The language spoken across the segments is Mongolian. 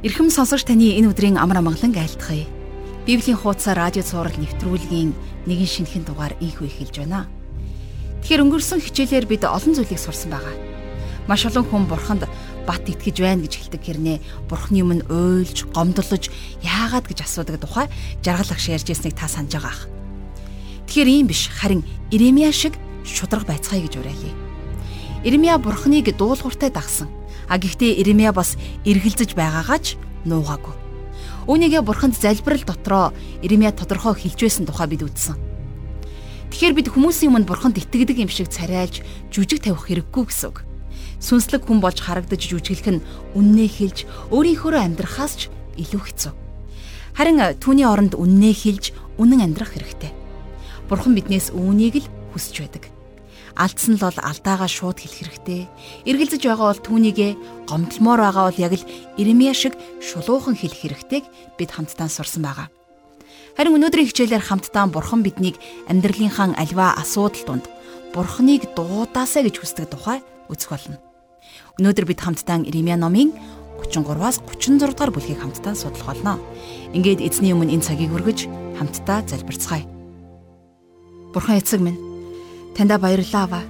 Ирхэм сонсогч таны энэ өдрийн амар амгалан айлтгая. Библийн хуудасаар радио цаураар нэвтрүүлгийн нэгэн шинэхэн дугаар ийхүү эхэлж байна. Тэгэхээр өнгөрсөн хичээлээр бид олон зүйлийг сурсан байгаа. Маш олон хүн бурханд бат итгэж байна гэж хэлдэг хэрнээ бурхны өмнө уйлж, гомдлож, яагаад гэж асуудаг тухай жаргал агш ярьжсэнийг та санаж байгаах. Тэгэхээр ийм биш, харин Иремья шиг шудраг байцгаая гэж уриалъя. Иремья бурхныг дуулууртай дагсан А гэхдээ Иремья бас эргэлзэж байгаагаач нуугаагүй. Үүнийгээ бурханд залбирал дотроо Иремья тодорхой хэлж байсан тухай бид үзсэн. Тэгэхээр бид хүмүүсийн өмнө бурханд итгэдэг юм шиг царайлж жүжиг тавих хэрэггүй гэсэн үг. Сүнслэг хүн болж харагдаж жүжиглэх нь үннээ хэлж өөрийнхөө амьдрахаас ч илүү хэцүү. Харин түүний оронд үннээ хэлж үнэн амьдрах хэрэгтэй. Бурхан биднээс үүнийг л хүсэж байдаг алдсан л бол алдаагаа шууд хэлэх хэрэгтэй. Эргэлзэж байгаа бол түүнийгээ гомдлмоор байгаа бол яг л Иремья шиг шулуухан хэлэх хэрэгтэйг бид хамтдаа сурсан байгаа. Харин өнөөдрийн хичээлээр хамтдаа Бурхан биднийг амьдралынхаа альва асуудал донд Бурханыг дуудаасаа гэж хүсдэг тухай үзэх болно. Өнөөдөр бид хамтдаа Иремья номын 33-аас 36 дугаар бүлгийг хамтдаа судлах болно. Ингээд эзний өмнө энэ цагийг өргөж хамтдаа залбирцгаая. Бурхан эцэг минь Таньда баярлалаа аваа.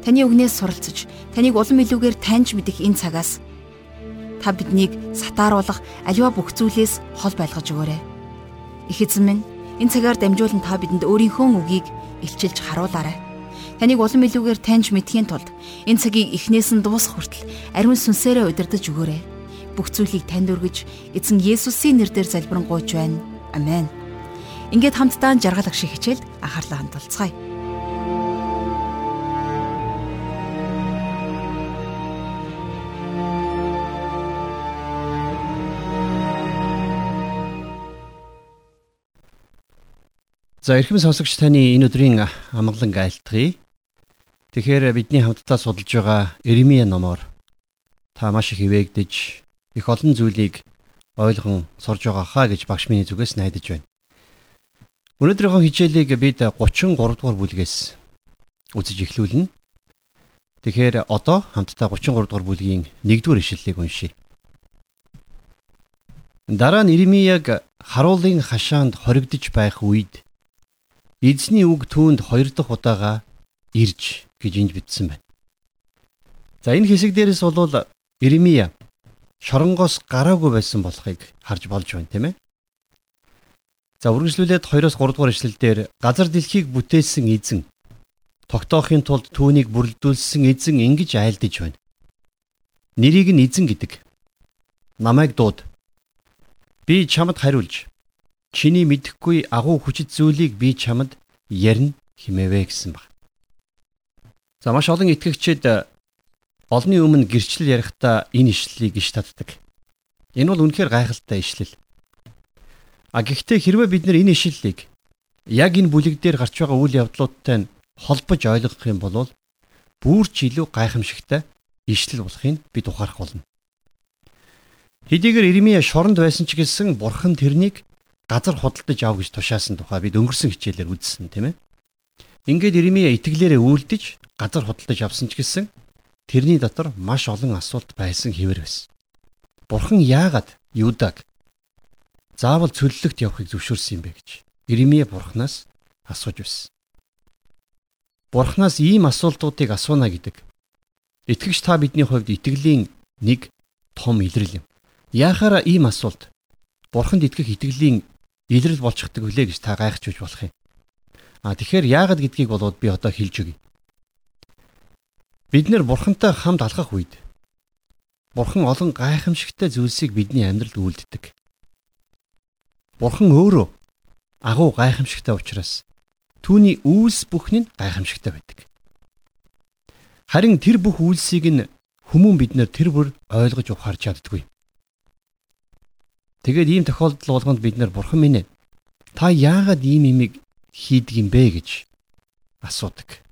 Таны үгнээс суралцж, таныг улам илүүгээр таньж мэдэх энэ цагаас та биднийг сатааруулах аливаа бүх зүйлээс хол байлгаж өгөөрэй. Их эзэн минь, энэ цагаар дамжуулан та бидэнд өөрийнхөө үгийг илчилж харуулаарай. Таныг улам илүүгээр таньж мэдхийн тулд энэ цагийг эхнээс нь дуусах хүртэл ариун сүнсээрээ удирдах өгөөрэй. Бүх зүйлийг танд өргөж, эзэн Есүсийн нэрээр залбирanгуйч байна. Амен. Ингээд хамтдаа жаргал ах шиг хичээлд анхаарлаа хандуулцгаая. За эрхэм сонсогч таны энэ өдрийн амгалан айлтгая. Тэгэхээр бидний хамтдаа судалж байгаа Иремья номоор та маш их хിവэгдэж их олон зүйлийг ойлгон сурж байгаа хаа гэж багш миний зүгээс найдаж байна. Өнөөдрийнхөө хичээлийг бид 33 дугаар бүлгээс үзэж эхлүүлнэ. Тэгэхээр одоо хамтдаа 33 дугаар бүлгийн 1-р ишлэлийг уншийе. Дараа нь Иремьяг харуулын хашаанд хоригдож байх үед Эзний үг түүнд хоёр дахь удаага ирж гэж энд бичсэн байна. За энэ хэсэг дээрээс бол Иремья шоронгоос гараагүй байсан болохыг харж болж байна тийм ээ. За үргэлжлүүлээд 2-оос 3 дугаар ишлэлдэр газар дэлхийг бүтээсэн эзэн тогтоохын тулд түүнийг бүрэлдүүлсэн эзэн ингэж айлдаж байна. Нэрийг нь эзэн гэдэг. Намайг дууд. Би чамд хариулж чиний мэдэхгүй агуу хүчит зүйлийг би чамд ярина химээвэ гэсэн баг. За маш олон итгэгчид э, олонний өмнө гэрчлэл ярихдаа энэ ишлэлийг иш татдаг. Энэ бол үнэхээр гайхалтай ишлэл. А гэхдээ хэрвээ бид нар энэ ишлэлийг яг энэ бүлэг дээр гарч байгаа үйл явдлуудтай холбож ойлгох юм бол бүр ч илүү гайхамшигтай ишлэл болохыг бид ухаарах болно. Хэдийгээр Иремья шоронд байсан ч гэсэн бурхан тэрнийг газар худалдаж ав гэж тушаасан тухай бид өнгөрсөн хичээлээр үзсэн тийм ээ. Ингээд Иремья итгэлээрээ үйлдэж газар худалдаж авсан ч гэсэн тэрний дотор маш олон асуулт байсан хэвээр байсан. Бурхан яагаад Юдаг заавал цөллөгт явахыг зөвшөөрсөн юм бэ гэж Иремья Бурханаас асууж байсан. Бурханаас ийм асуултуудыг асууна гэдэг итгэгч та бидний хувьд итгэлийн нэг том илрэл юм. Яахаараа ийм асуулт Бурханд итгэх итгэлийн илрэл болчихдаг үлээ гэж та гайхаж үж болох юм. А тэгэхээр яагаад гэдгийг болоод би одоо хэлж өгье. Бид нэр бурхантай хамт алхах үед бурхан олон гайхамшигтай зүйлсийг бидний амьдралд үйлддэг. Бурхан өөрөө агуу гайхамшигтай учраас түүний үйлс бүхэн нь гайхамшигтай байдаг. Харин тэр бүх үйлсийг нь хүмүүн бид нэр тэр бүр ойлгож ухаарч чаддгүй. Тэгээд ийм тохиолдол болгонд бид нэр бурхан минь ээ та яагаад ийм имийг хийдэг юм бэ гэж асуудаг.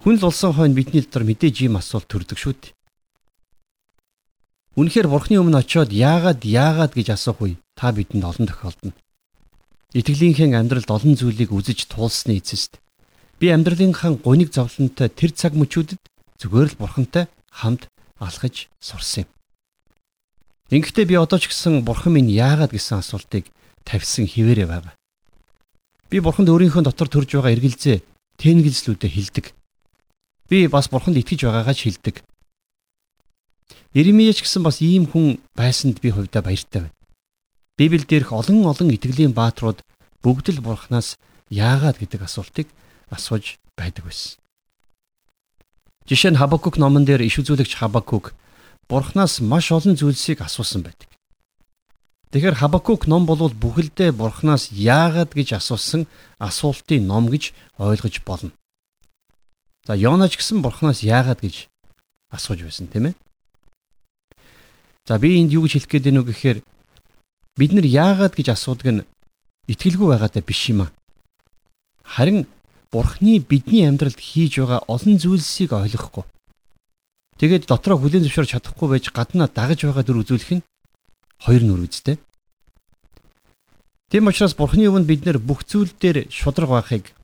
Хүн л улсан хойно бидний дотор мэдээж ийм асуулт төрдөг шүү дээ. Үнэхээр бурхны өмнө очиод яагаад яагаад гэж асуух үе та бидэнд олон тохиолдно. Итгэлийнхээ амьдралд олон зүйлийг үзэж туулсны эцэст би амьдралынхаа гуниг зовлонтой тэр цаг мөчүүдэд зүгээр л бурхантай хамт алхаж сурсан юм. Ингэхдээ би одоо ч гэсэн бурхан минь яагаад гэсэн асуултыг тавьсан хിവэрэ байгаа. Би бурханд өөрийнхөө дотор төрж байгаа эргэлзээ тэнгэслүүдэд хилдэг. Би бас бурханд итгэж байгаагаа ч хилдэг. Иремьяч гэсэн бас ийм хүн байсанд би хувьдаа баяртай байна. Библиэл дээрх олон олон итгэлийн бааtruуд бүгд л бурхнаас яагаад гэдэг асуултыг асууж байдаг байсан. Жишээ нь Хабакук номон дээр иш үзүүлэгч Хабакук Бурханаас маш олон зүйлсийг асуусан байдаг. Тэгэхээр Хабакук ном бол бүхэлдээ Бурханаас яагаад гэж асуусан асуултын ном гэж ойлгож болно. За Йонач гэсэн Бурханаас яагаад гэж асууж байсан тийм ээ. За би энд юу гэж хэлэх гээд байна вэ гэхээр бид нар яагаад гэж асуудаг нь итгэлгүй байгаадаа биш юм аа. Харин Бурхны бидний амьдралд хийж байгаа олон зүйлсийг ойлгохгүй. Тэгээд дотроо хүлээн зөвшөөрч чадахгүй байж гаднаа дагаж байгаа дүр үзүүлэх нь хоёр нүр үстэй. Тэм учраас Бурхны өвөнд бид нэр бүх зүйл дээр шудраг байхыг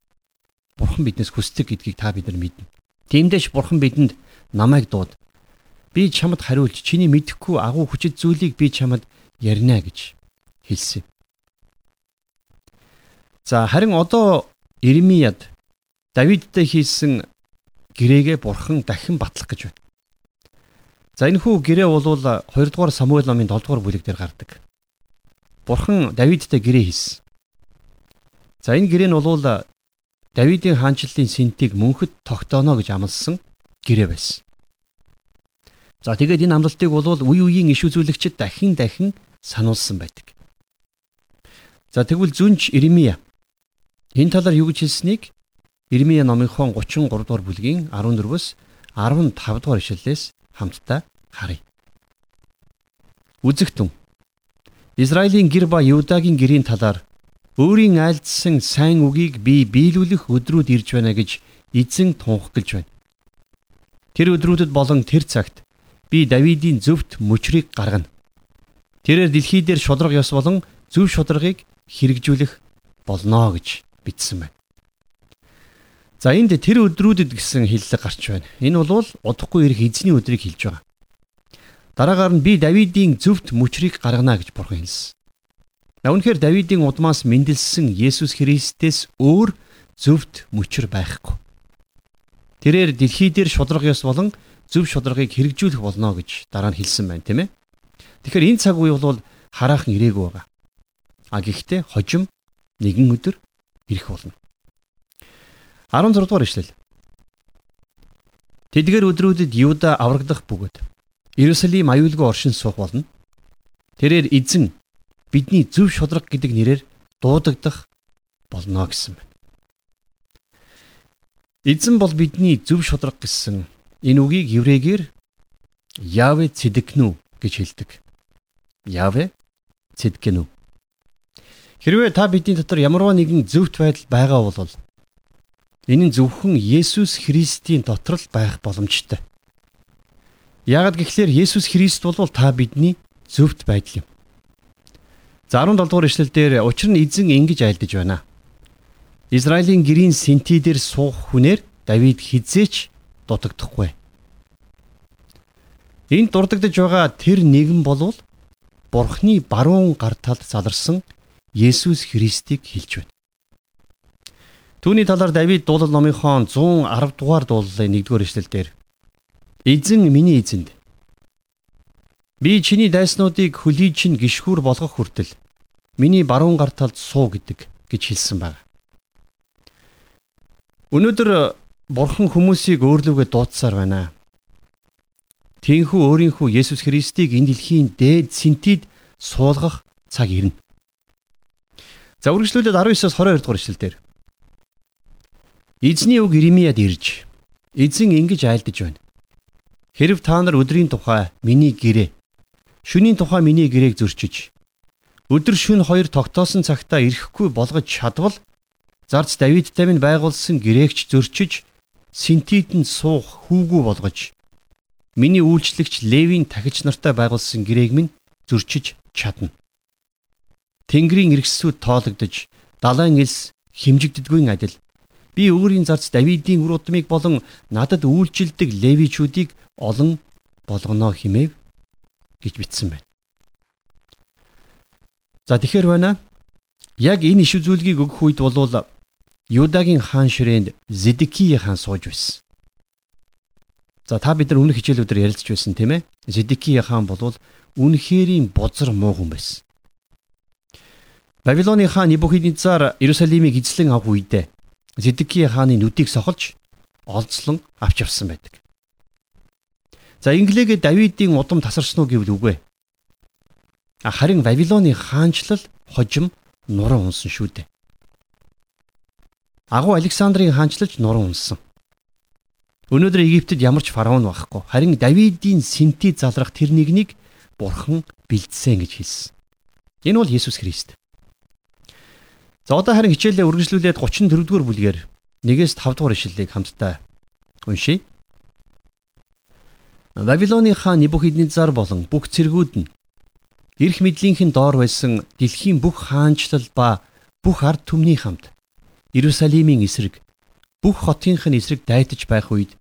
Бурхан биднээс хүсдэг гэдгийг та бид нар мэднэ. Тиймдээч Бурхан бидэнд намайг дууд. Би чамд хариулж чиний мэдэхгүй агуу хүчит зүйлийг би чамд ярина гэж хэлсэн. За харин одоо Иремияд Давидтай хийсэн гэрээгээ бурхан дахин батлах гэж байна. За энэ хүү гэрээ бол 2 дугаар Самуэль номын 7 дугаар бүлэг дээр гардаг. Бурхан Давидтай гэрээ хийсэн. За энэ гэрээ нь бол Давидын хаанчлалын сэнтийг мөнхөд тогтооно гэж амласан гэрээ байсан. За тэгээд энэ амлалтыг бол үе үеийн иш үзүүлэгчид дахин дахин сануулсан байдаг. За тэгвэл зүнж Иремья энэ талаар юу гэж хэлснийг Ирмие номынхон 33 дугаар бүлгийн 14-өөс 15 дугаар ишлэлээс хамтдаа харъя. Үзэгтэн Израилийн гэр ба Юдагийн гэрийн талаар өөрийн айлдсан сайн үгийг би биелүүлэх өдрүүд ирж байна гэж эзэн тунх гэлж байна. Тэр өдрүүдэд болон тэр цагт би Давидын зөвхт мөчрийг гаргана. Тэрээр дэлхий дээр шудраг ёс болон зөв шударгыг хэрэгжүүлэх болно гэж бичсэн байна. За энд тэр өдрүүдэд гэсэн хиллэг гарч байна. Энэ бол удахгүй ирэх эзний өдрийг хэлж байгаа. Дараагаар нь би Давидын зөвхт мөчрийг гаргана гэж бурхан хэлсэн. Үүнхээр Давидын удмаас мэндэлсэн Есүс Христээс өөр зөвхт мөчр байхгүй. Тэрээр дэлхий дээр шудраг ёс болон зөв шударгыг хэрэгжүүлэх болно гэж дараа нь хэлсэн байна, тийм ээ. Тэгэхээр энэ цаг үе бол хараахан ирээгүй байгаа. А гэхдээ хожим нэгэн өдөр ирэх болно. 16 дугаар ишлэл. Тэдгээр өдрүүдэд Юда аврагдах бөгөөд Иерусалим аюулгүй оршин суух болно. Тэрээр эзэн бидний зөв шудраг гэдэг нэрээр дуудагдах болно гэсэн байна. Эзэн бол бидний зөв шудраг гэсэн энэ үгийг еврейгээр Яве цэдэгнү гэж хэлдэг. Яве цэдгэнү. Хэрвээ та бидний дотор ямарваа нэгэн зөвхт байдал байгаа бол Энэ нь зөвхөн Есүс Христийн дотор л байх боломжтой. Яагад гэхлээр Есүс Христ бол та бидний зөвхт байдал юм. За 17 дугаар ишлэлдэр учир нь эзэн ингэж айлдаж байна. Израилийн гэрийн сэнти дээр суух хүнээр Давид хизээч дутагдахгүй. Энд дурддагдж байгаа тэр нэгэн болвол Бурхны баруун гар талд заларсан Есүс Христийг хэлж байна. Түүний талаар Давид дуулал номынхон 110 дугаар дуулалын 1-р эшлэлдэр Эзэн миний эзэнд би чиний дайснуудыг хөлий чинь гიშгүүр болгох хүртэл миний баруун гар талд суу гэдэг гэж хэлсэн байна. Өнөөдөр бурхан хүмүүсийг өөрлөгөө дуудсаар байна. Тинхүү өөрийнхөө Есүс Христийг энэ дэлхийн дээд сэнтид суулгах цаг ирнэ. За үргэлжлүүлээд 19-оос 22 дугаар эшлэлдэр Эзний үг Иремияд ирж эзэн ингэж айлдаж байна. Хэрв та нар өдрийн тухай миний гэрээ, шөнийн тухай миний гэрээг зөрчиж, өдөр шөнө хоёр тогтоосон цагтаа ирэхгүй болгож чадвал зарц Давидтай минь байгуулсан гэрээгч зөрчиж, синтитэнд суух хүүгүү болгож, миний үйлчлэгч Левийн тахиж нартай байгуулсан гэрээг минь зөрчиж чадна. Тэнгэрийн эргэсүүд тоологдож, далайн элс химжигддэггүй адил Би өөрийн зарц Давидын үр удмыг болон надад үйлчилдэг левичүүдийг олон болгоно химээв гэж бичсэн байна. За тэгэхээр байна. Яг энэ иш үзүүлгийг өгөх үед болвол Юдагийн хаан ширээнд Зедекий хаан сууж байсан. За та бид нар өмнөх хичээлүүдээр ярилцж байсан тийм ээ. Зедекий хаан бол үнэхэрийн бузар муу хүн байсан. Бабилоны хаан Небухиднецар Иерусалимыг эзлэн авах үедээ Зедекий хааны нүдийг сохолж олзлон авч явсан байдаг. За инглигээ Давидын удам тасарсан уу гэвэл үгүй. Харин Вавилоны хаанчлал хожим нуран унсан шүү дээ. Агуу Александрийн хаанчлалч нуран унсан. Өнөөдөр Египтэд ямар ч фараон байхгүй. Харин Давидын сэнти залрах тэр нэгнийг Бурхан бэлдсэн гэж хэлсэн. Энэ бол Есүс Христ. За одоо харин хичээлээ үргэлжлүүлээд 34-р бүлгээр 1-ээс 5 дугаар ишлэлийг хамтдаа уншийе. Вавилоны хаан Небухиднецар болон бүх цэргүүд нь эрх мэдлийнхэн доор байсан дэлхийн бүх хаанчлал ба бүх ард түмний хамт Иерусалимийн эсрэг бүх хотынх нь эсрэг дайтаж байх үед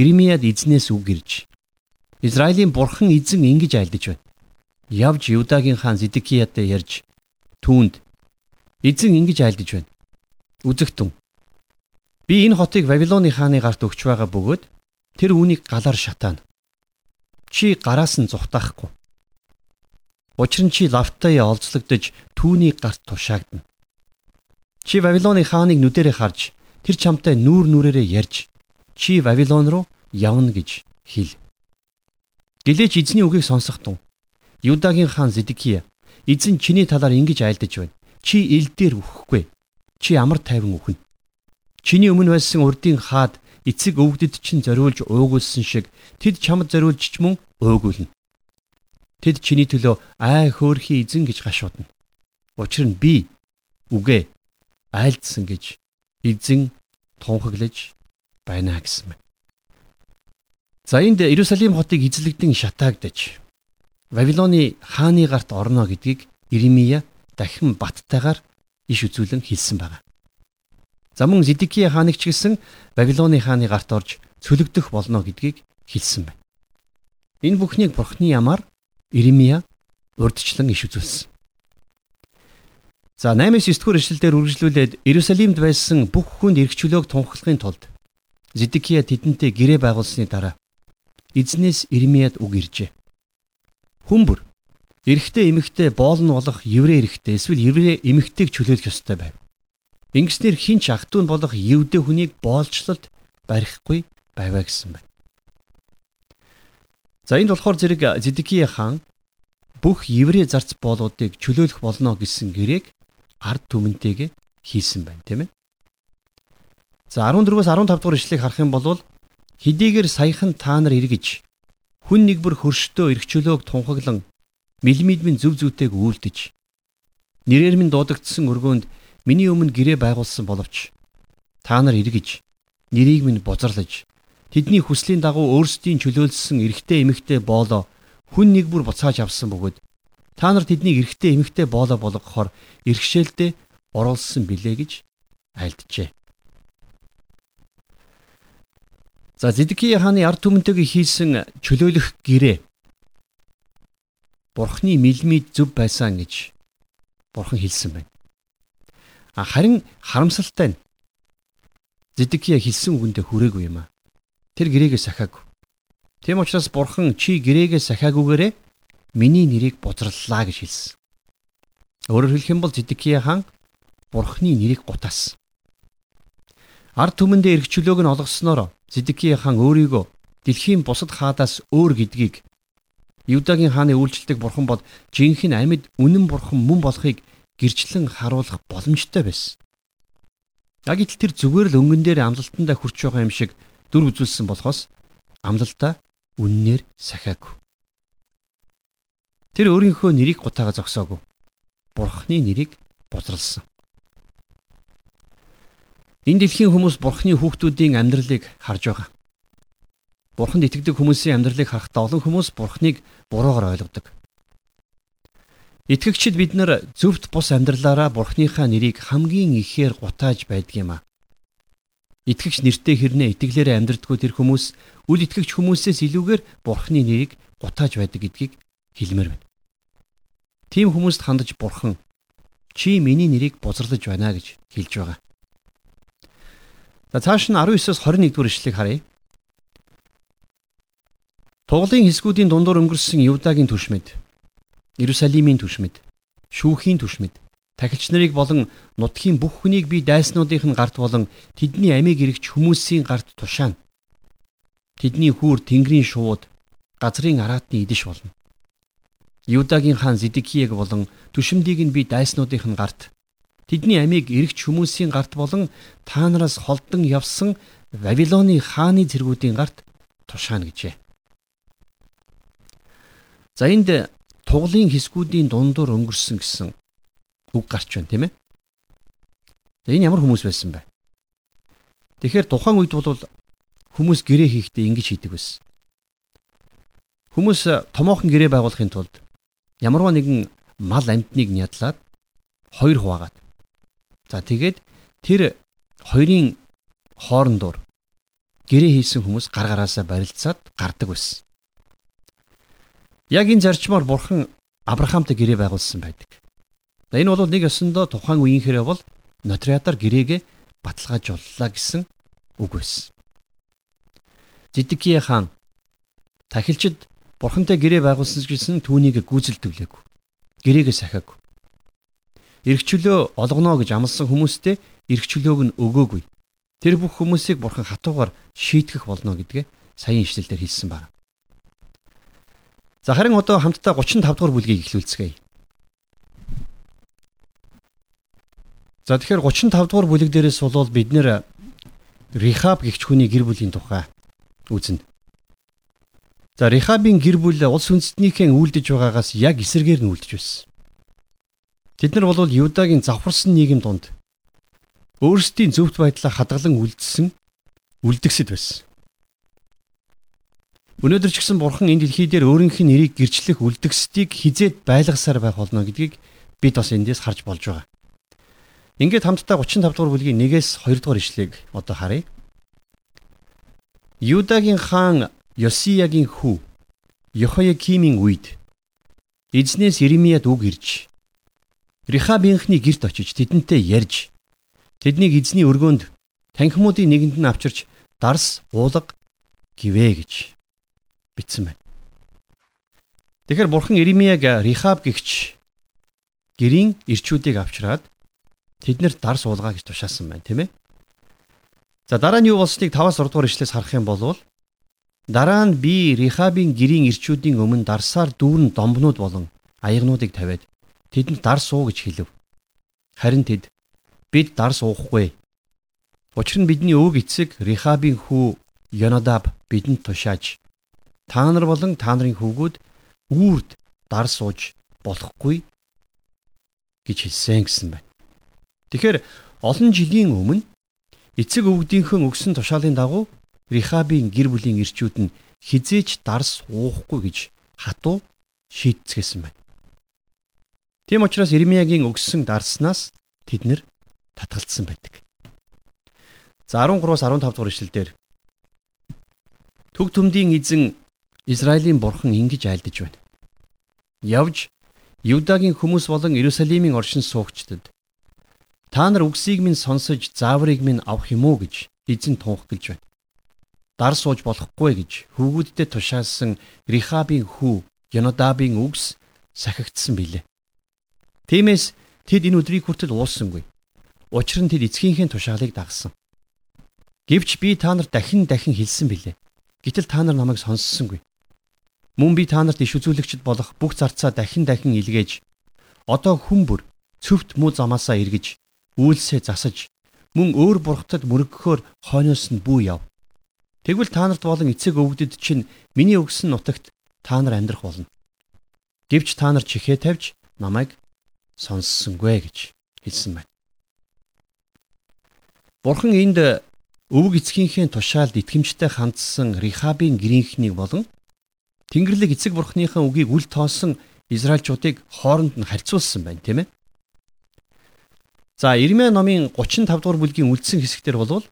Иремияд эзнээс үг ирж Израилийн бурхан эзэн ингэж айлдаж байна. Явж Юдагийн хаан Зидкиятай ярьж түүнд эзэн ингэж айлдаж байна. Үзэгтэн. Би энэ хотыг Вавилоны хааны гарт өгч байгаа бөгөөд тэр үүнийг галаар шатаана. Чи гараас нь зүхтаахгүй Учир нь чи лавтай олзлогдож түүний гарт тушаагдана. Чи Вавилоны хааныг нүдэрээ харж тэр чамтай нүүр нүрээрээ ярьж чи Вавилон руу явна гэж хэл. Гэлээч эзний үгийг сонсох тун. Юдагийн хаан Зидкия эзэн чиний талаар ингэж айлдаж байна. Чи ил дээр үхэхгүй. Чи амар тайван үхнэ. Чиний өмнө байсан урдын хаад эцэг өвгдөд чинь зориулж уугуулсан шиг тэд чамд зориулж ч мөн уугуулна. Тэд чиний төлөө ай хөөрхий эзэн гэж гашуудна. Учир нь би үгээ айлдсан гэж эзэн тунхаглаж байна гэсэн мэн. За энд Иерусалим хотыг эзлэгдэн шатаагдаж Вавилоны хааны гарт орно гэдгийг Иремия дахин баттайгаар иш үзүүлэн хэлсэн байна. За мөн Зидкия хааныг ч гэсэн Вавилоны хааны гарт орж цөлөгдөх болно гэдгийг хэлсэн байна. Энэ бүхнийг Бурхны ямаар Иремия урдчлан иш үзүүлсэн. За 8-9 дэх эшлэлдэр үргэлжлүүлээд Иерусалимд байсан бүх хүнд эрх чөлөөг тунхаглахын тулд Зидкия тэдэнтэй гэрээ байгуулсны дараа эзнээс Иремияд үг иржээ. Хүмбэр эрэгтэй эмэгтэй боолн болох еврей эрэгтэй эсвэл еврей эмэгтэйг чөлөөлөх ёстой байв. Ингэснээр хинч ах トゥ н болох евдээ хүнийг боолчлолд барихгүй байваа гэсэн байна. За энд болохоор зэрэг Зидкия хаан бүх еврей зарц боолуудыг чөлөөлөх болно гэсэн гэрээг ард түмэнтэйгээ хийсэн байна тийм ээ. За 14-өөс 15 дугаар ишлэгийг харах юм бол хэдийгээр саяхан та нар эргэж хүн нэг бүр хөрштөө эрх чөлөөг тунхаглан мэлмидмэн зүв зүйтэйг үйлдэж нэрээр минь дуудагдсан өргөөнд миний өмнө гэрээ байгуулсан боловч та нар эргэж нэрийг минь бузарлаж Тэдний хүслийн дагуу өөрсдийн чөлөөлсөн эрэгтэй эмэгтэй боолоо хүн нэг бүр буцааж авсан бөгөөд та нар тэднийг эрэгтэй эмэгтэй боолоо болгохоор иргэшээлдээ оруулсан билээ гэж айлджээ. За Зидкий хааны ард түмэнтэйг хийсэн чөлөөлөх гэрээ Бурхны мэлмид зөв байсан гэж Бурхан хэлсэн байна. Харин харамсалтай нь Зидкия хэлсэн үгэндээ хүрээгүй юм аа. Тэр гэрээгээ сахиагүй. Тийм учраас бурхан чи гэрээгээ сахиагүйгээрээ миний нэрийг бузарлаа гэж хэлсэн. Өөрөөр хэлэх юм бол Зидкия хаан бурхны нэрийг гутаасан. Ард түмэндээ эргчлөөг нь олгосноор Зидкия хаан өөрийгөө дэлхийн бусад хаадаас өөр гэдгийг Юдагийн хааны үйлчлэлийг бурхан бол жинхэнэ амьд үнэн бурхан мөн болохыг гэрчлэн харуулах боломжтой байсан. Яг итэл тэр зүгээр л өнгөн дээр амлалтандаа хүрч байгаа юм шиг дүр үзүүлсэн болохоос амлалтаа үннээр сахиагүй. Тэр өөрийнхөө нэрийг гутаага зогсоогүй. Бурхны нэрийг бузралсан. Энэ дэлхийн хүмүүс Бурхны хүүхдүүдийн амьдралыг харж байгаа. Бурханд итгэдэг хүмүүсийн амьдралыг харахтаа олон хүмүүс Бурхныг буруугаар ойлгодог. Итгэгчид бид нар зөвхт бус амьдралаараа Бурхныхаа нэрийг хамгийн ихээр гутааж байдаг юм а. Итгэгч нэртэй хэрнээ итгэлээрээ амьдрдггүй тэр хүмүүс үл итгэгч хүмүүсээс илүүгээр Бурхны нэрийг гутааж байдаг гэдгийг хэлмээр байна. тийм хүмүүст хандаж бурхан чи миний нэрийг бузарлаж байна гэж хэлж байгаа. За цааш нь 19-с 21 дугаар ишлэгийг харъя. Тугалын хэсгүүдийн дундуур өнгөрсөн Юдагийн түшмэд, Иерусалимийн түшмэд, шүүхийн түшмэд, тахилч нарыг болон нутгийн бүх хүнийг би дайснуудын гарт болон тэдний амийг эргэж хүмүүсийн гарт тушаана. Тэдний хүүр тэнгэрийн шууд газрын араатны идэш болно. Юдагийн хаан Зидикияг болон түшимдийг нь би дайснуудын гарт тэдний амийг эргэж хүмүүсийн гарт болон та нараас холдон явсан Вавилоны хааны зэргүүдийн гарт тушаана гэжээ. За энд туглын хэсгүүдийн дундуур өнгөрсөн гэсэн үг гарч байна тийм ээ. За энэ ямар хүмүүс байсан бэ? Тэгэхээр тухайн үед бол хүмүүс гэрээ хийхдээ ингэж хийдэг байсан. Хүмүүс томоохон гэрээ байгуулахын тулд ямарваа нэгэн мал амьтныг нядлаад хоёр хуваагаад. За тэгээд тэр хоёрын хоорондоор гэрээ хийсэн хүмүүс гар гараасаа барилцаад гардаг байсан. Яг энэ зарчмаар бурхан Авраамтай гэрээ байгуулсан байдаг. Энэ бол нэг ёсондоо тухайн үеийнхээрээ бол нотариатаар гэрээгээ баталгаажууллаа гэсэн үг байсан. Зидкия хаан тахилчид бурхантай гэрээ байгуулсан гэсэн түүнийг гүйцэлдэвлээгүй. Гэрээгээ сахиагүй. Иргчлөө олгоно гэж амласан хүмүүстээ иргчлөөг нь өгөөгүй. Тэр бүх хүмүүсийг бурхан хатуугаар шийтгэх болно гэдгээ саяын ишлэлээр хэлсэн байна. За харин одоо хамтдаа 35 дугаар бүлгийг эхлүүлцгээе. За тэгэхээр 35 дугаар бүлэг дээрээс болвол бид нэр Рихаб гихч хүний гэр бүлийн тухай үзнэ. За Рихабын гэр бүл улс үндэстнийхэн үйлдэж байгаагаас яг эсэргээр нь үйлдэж байсан. Тэд нар бол Юдагийн завхарсан нийгэм донд өөрсдийн зөвхт байдлаа хадгалан үлдсэн үлдгэсэд байсан. Өнөөдөр ч гэсэн бурхан энэ дэлхий дээр өөрийнх нь нэрийг гэрчлэх үлдгэсдийг хизээд байлгасаар байх болно гэдгийг бид бас эндээс харж болж байгаа. Ингээд хамтдаа 35 дугаар бүлгийн 1-ээс 2 дугаар ишлэгийг одоо харъя. Юдагийн хаан Йосиягийн хүү Йохоякимийн үед эзнээс Иремияд үг ирж Рихабийнхны герт очиж тэдэнтэй ярьж тэднийг эзний өргөөнд танхимуудын нэгэнд нь авчирч дарс уулга гівэ гэж бичсэн байна. Тэгэхээр бурхан Иремияг Рихаб гихч гэрийн ирчүүдийг авчираад тэднэр дарс уулгаа гэж тушаасан байна тийм ээ. За дараа нь юу болсныг 5-аас 6 дугаар ишлээс харах юм бол Дараа нь би Рихабын гэрийн ирчүүдийн өмнө дарсаар дүүрэн домбнууд болон аягнуудыг тавиад тэдэнд дарс уу гэж хэлв. Харин тэд бид дарс уухгүй. Учир нь бидний өвөг эцэг Рихабын хүү Йонадаб бидэнд тушааж та нар болон та нарын хүүгүүд үрд дарс ууж болохгүй гэж хэлсэн гэсэн байна. Тэгэхээр олон жилийн өмнө эцэг өвгдийнхөө өгсөн тушаалын дагуу Рихабын гэр бүлийн ирчүүд нь хизээч дарс уухгүй гэж хатуу шийдцгээсэн байна. Тийм учраас Ирмиягийн өгсөн дарснаас тэд нэр татгалцсан байдаг. За 13-аас 15 дугаар ишлэлдэр Төг төмдийн эзэн Израилийн бурхан ингэж айлдаж байна. Явж Юдагийн хүмүүс болон Иерусалимийн оршин суугчдад та нар үгсийг минь сонсож зааврыг минь авах юм уу гэж эзэн тунх гэлж байна дар сууж болохгүй гэж хүүгүүддээ тушаасан Рихабын хүү Янодабын үгс сахигдсан билээ. Тиймээс тэд энэ өдрийг хүртэл ууссангүй. Учир нь тэд эцгийнхээ тушаалыг дагсан. Гэвч би та нарт дахин дахин хэлсэн билээ. Гэтэл та нар намайг сонссонгүй. Мөн би та нарт иш үзүүлэгчд болох бүх зарцаа дахин дахин илгээж одоо хүн бүр цөвт муу замаасаа эргэж үйлсээ засаж мөн өөр бурхтад мөрөгөхөөр хойноос нь бүү яв. Тэгвэл та нарт болон эцэг өвгдөд чинь миний өгсөн нутагт та нар амьдрах болно. Гэвч та нар чихээ тавьж намайг сонссонгүй гэж хэлсэн байна. Бурхан энд өвөг эцгийнхээ тушаалд итгэмжтэй хандсан Рихабын гэрийнхнийг болон Тэнгэрлэг эцэг бурхныхаа үгийг үл тоосон Израильчуудыг хооронд нь харьцуулсан байна, тийм ээ. За Ирмэ номын 35 дугаар бүлгийн үлдсэн хэсэгтэр болвол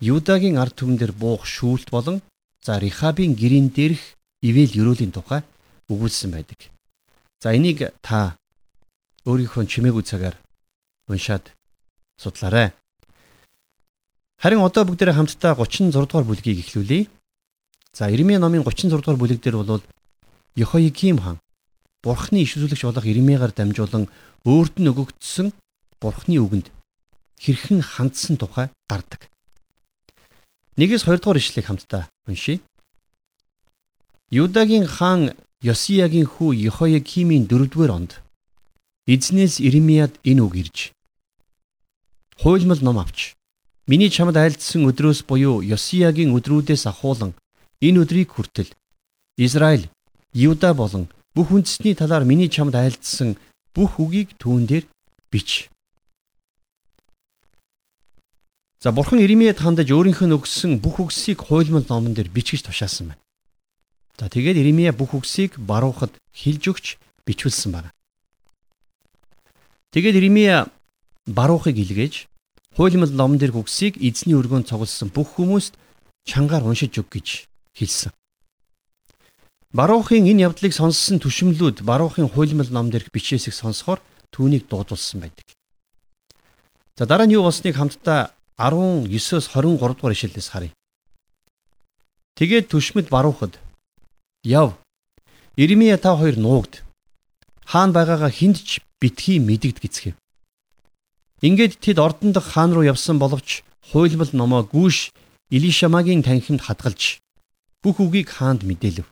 Юдагийн ард түмэн дээр буух шүүлт болон за Рихабын гэрийн дээрх ивэл өрөөлийн тухай өгүүлсэн байдаг. За энийг та өөрийнхөө чимээгүй цагаар уншаад судлаарай. Харин одоо бүгдээрээ хамтдаа 36 дугаар бүлгийг эхлүүлье. За Ирмие номын 36 дугаар бүлэг дээр бол Йохояким хаан Бурхны иш үзүүлэгч болох Ирмиягаар дамжуулан өөрт нь өгөгдсөн Бурхны үгэнд хэрхэн хандсан тухай гардаг. Нэгээс 2 дугаар ишлэгийг хамтдаа уншийе. Юдагийн хаан Йосиягийн хүү Йохоякимийн 4-р онд эзнээс Ирмияд энэ үг ирж Хуйлмал ном авч миний чамд айлдсан өдрөөс буюу Йосиягийн өдрүүдээс ахуулан энэ өдрийг хүртэл Израиль, Юда болон бүх үндэстний талаар миний чамд айлдсан бүх үгийг түүн дээр бич. За бурхан Иремьяд хандаж өөрийнх нь өгсөн бүх үгсийг хуйлмал номон дээр бичгэж тушаасан байна. За тэгээд Иремья бүх үгсийг баруухад хилж өгч бичүүлсэн байна. Тэгээд Иремья баруухыг илгээж хуйлмал номон дээр үгсийг эзний өргөнд цугласан бүх хүмүүст чангаар уншиж өг гэж хэлсэн. Баруухын энэ явдлыг сонссон түшмлүүд баруухын хуйлмал ном дээрх бичээсийг сонсохоор түүнийг дуудулсан байдаг. За дараа нь юу болсныг хамтдаа 19-с 23 дугаар ишлэлээс харъя. Тэгээд түшмэд баруухад Яв. Иремья та хоёр нуугд. Хаан байгаагаа хүнд ч битгий мэдэгд гисгэв. Ингээд тэд ордон дах хаан руу явсан боловч хуйлмал номоо гүүш Илишамагийн танхимд хадгалж бүх үгийг хаанд мэдээлв.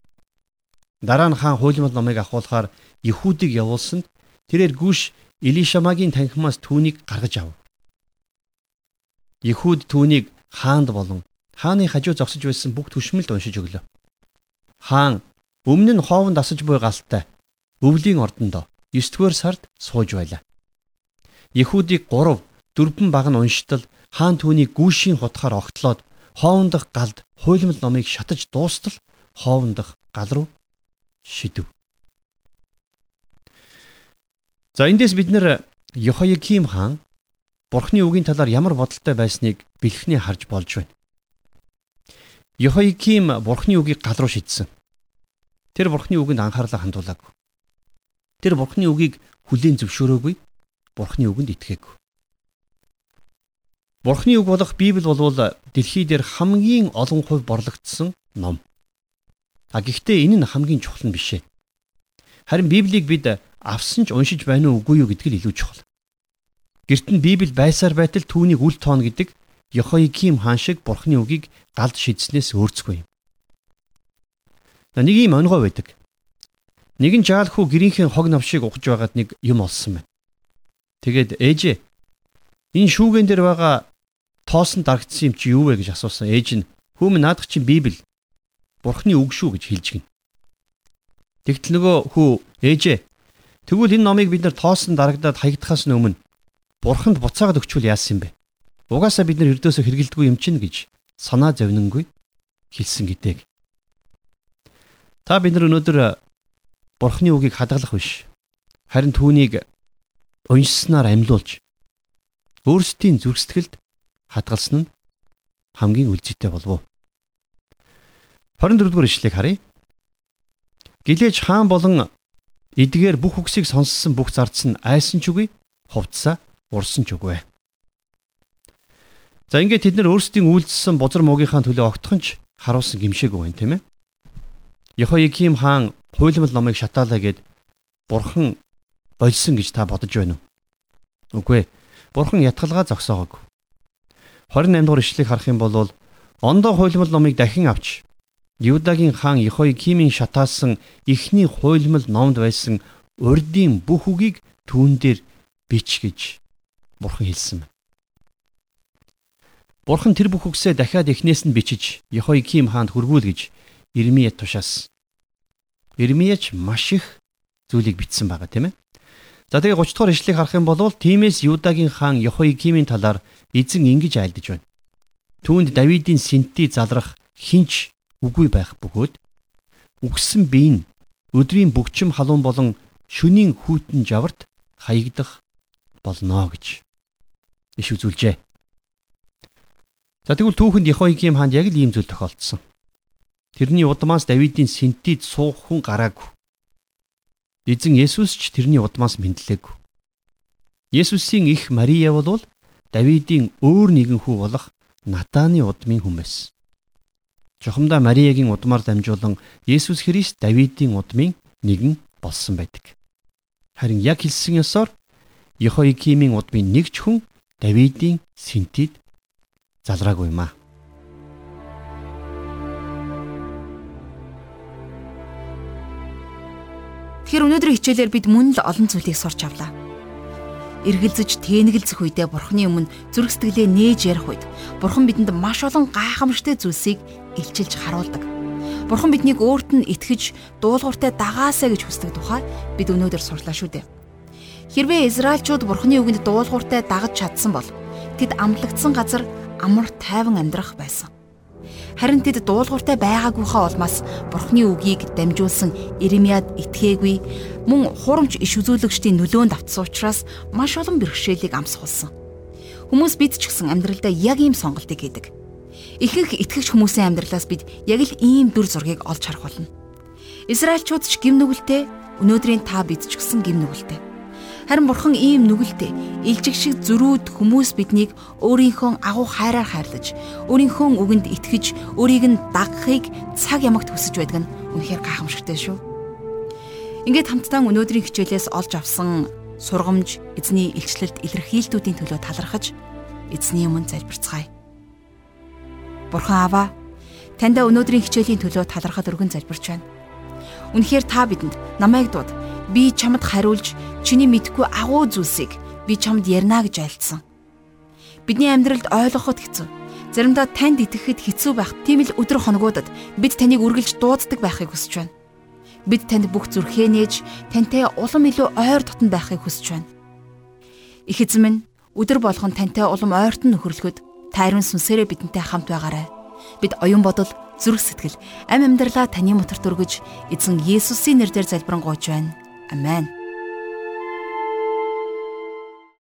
Дараа нь хаан хуйлмал номыг ахуулахаар Ихүүдийг явуулсанд тэрээр гүүш Илишамагийн танхимаас түүнийг гаргаж ав. Ихүүд түүнийг хаанд болон хааны хажуу зогсож байсан бүх түшмэлд уншиж өглөө. Хаан өмнө нь хоовонд асаж буй галтай өвлийн ордондоо 9 дугаар сард сууж байлаа. Яхуудыг 3 дөрвөн баг нь уншитал хаан түүнийг гүүшийн хутгаар огтлоод хоовон дахь галд хуйлмал номыг шатаж дуустал хоовон дахь гал руу шидэв. За эндээс бид нэр Йохояким хаан Бурхны үгийн талаар ямар бодолтой байсныг бэлхний харж болж байна. Йохояким бурхны үгийг гал руу шидсэн. Тэр бурхны үгэнд анхаарлаа хандуулаагүй. Тэр бурхны үгийг хүлээн зөвшөөрөөгүй. Бурхны үгэнд итгээгүй. Бурхны үг болох Библи болвол дэлхий дээр хамгийн олон хувь борлогдсон ном. А гэхдээ энэ нь хамгийн чухал нь биш ээ. Харин Библийг бид авсан ч уншиж байна уу үгүй юу гэдг нь илүү чухал. Гэрт нь Библи байсаар байтал түүнийг үл тооно гэдэг Йохояким хаан шиг бурхны үгийг галд шидснээс өөрцгүй юм. Нэг юм онгой байдаг. Нэгэн жаал хүү гэрийнхээ хог навшиг ухаж байгаад нэг юм олсон байна. Тэгээд ээжээ энэ шүүгэн дээр байгаа тоосон дарагдсан юм чи юу вэ гэж асуусан. Ээж нь хүүм наадах чинь Библи бурхны үг шүү гэж хэлж гин. Тэгтэл нөгөө хүү ээжээ тэгвэл энэ номыг бид нар тоосон дарагдаад хаягдахаас өмнө бурханд буцаагаад өгчвөл яасан юм бэ? Угаасаа бид нар эрдөөсөө хэргэлдэггүй юм чинь гэж санаа зовнингүй хэлсэн гэдэг. Та бид нар өнөөдөр Бурхны үгийг хадгалах биш. Харин түүнийг уншсанаар амьлуулж өөрсдийн зүрх сэтгэлд хадгалсан нь хамгийн үлжитэй болов. 24 дугаар ишлэгийг харъя. Гэлээж хаан болон эдгээр бүх үгсийг сонссон бүх зарц нь айсан ч үгүй, хувцсаа урсан ч үгүй. За ингээд тэд нар өөрсдийн үйлдэлсэн бузар муугийнхаа төлөө огтхон ч харуулсан гимшээгүй байна тийм ээ. Йохояким хаан хуйлмал номыг шатаалаа гэд бурхан болсон гэж та бодож байна уу? Үгүй ээ. Бурхан ятгалгаа зогсоогоогүй. 28 дугаар ишлэгийг харах юм бол ондоо хуйлмал номыг дахин авч Юдагийн хаан Йохоякимийн шатаасан ихний хуйлмал номд байсан урдийн бүх үгийг түүн дээр бич гэж бурхан хэлсэн байна. Бурхан тэр бүх үгсээ дахиад эхнээс нь бичиж Йохойким хаанд хүргүүл гэж Ирмияд тушаасан. Ирмияч маш их зүйлийг бичсэн байгаа тийм ээ. За тэгээ 30 дугаар ишлэгийг харах юм бол тиймээс Юдагийн хаан Йохойкимийн талаар эзэн ингэж айлдж байна. Түүнд Давидын синти залрах хинч үгүй байх бөгөөд үгсэн бие нь өдрийн бөгчм халуун болон шөнийн хүйтэн жаварт хаягдах болно гэж иш үзүүлжээ. За тэгвэл түүхэнд Яхояким хаанд яг л ийм зүйл тохиолдсон. Тэрний удмаас Давидын синтид суух хүн гараагүй. Эзэн Есүс ч тэрний удмаас мэдлээгүй. Есүсийн их Мария бол Давидын өөр нэгэн хүү болох Натаны удмын байсан. Жохомдоо Мариягийн удмаар дамжуулан Есүс Христ Давидын удмын нэгэн болсон байдаг. Харин яг хэлсэн ёсоор Йохоикимийн удмын нэг ч хүн Давидын синтид залраагүй юм аа. Тэгэхээр өнөөдрийн хичээлээр бид мөн л олон зүйлийг сурч авлаа. Эргэлзэж тэнэгэлзэх үедээ Бурхны өмнө зүрх сэтгэлээ нээж ярих үед Бурхан бидэнд маш олон гайхамшигтай зүйлсийг илчилж харуулдаг. Бурхан биднийг өөрт нь итгэж дуулууртай дагаасаа гэж хүсдэг тухай бид өнөөдөр сурлаа шүү дээ. Хэрвээ Израильчууд Бурханы үгэнд дуулууртай дагаж чадсан бол тэд амлагдсан газар амар тайван амьдрах байсан. Харин тэд дуулууртай байгаагүйхаа улмаас Бурхны үгийг дамжуулсан Иремьяд итгээгүй мөн хурамч иш үзүүлэгчдийн нөлөөнд автсан учраас маш олон бэрхшээлийг амсгуулсан. Хүмүүс бид ч гэсэн амьдралдаа яг ийм сонголтыг хийдэг. Ихэнх итгэгч хүмүүсийн амьдралаас бид яг л ийм дүр зургийг олж харах болно. Израильчууд ч гим нүгэлтэй өнөөдрийн та бид ч гэсэн гим нүгэлтэй. Харин бурхан ийм нүгэлтэй, илжиг шиг зөрүүд хүмүүс биднийг өөрийнхөө агуу хайраар хайрлаж, өөрийнхөө үгэнд итгэж, өөрийг нь дагахыг цаг ямагт хүсэж байдаг нь үнэхээр гайхамшигтай шүү. Ингээд хамтдаа өнөөдрийн хичээлээс олж авсан сургамж, эзний илчлэлд илэрхийлтүүдийн төлөө талархаж эзний өмнө залбирцгаая. Бурхан Аава, таньда өнөөдрийн хичээлийн төлөө талархал өргөн залбирч байна. Үнэхээр та бидэнд намайг дууд би чамд хариулж чиний мэдгүй агуу зүйлсийг би чамд ярина гэж айлцсан. Бидний амьдралд ойлгоход хэцүү. Заримдаа танд итгэхэд хэцүү байх. Тийм л өдр хоногудад бид таныг үргэлж дууддаг байхыг хүсэж байна. Бид танд бүх зүрхээ нээж, тантай улам илүү ойр дотн байхыг хүсэж байна. Их эзэн минь өдөр болгон тантай улам ойртон нөхөрлөхөд тайрын сүнсээрээ бидэнтэй хамт байгаарай. Бид оюун бодол, зүрх сэтгэл, амь амьдралаа таны моторт өргөж, эзэн Есүсийн нэрээр залбирanгуйч байна. Амен.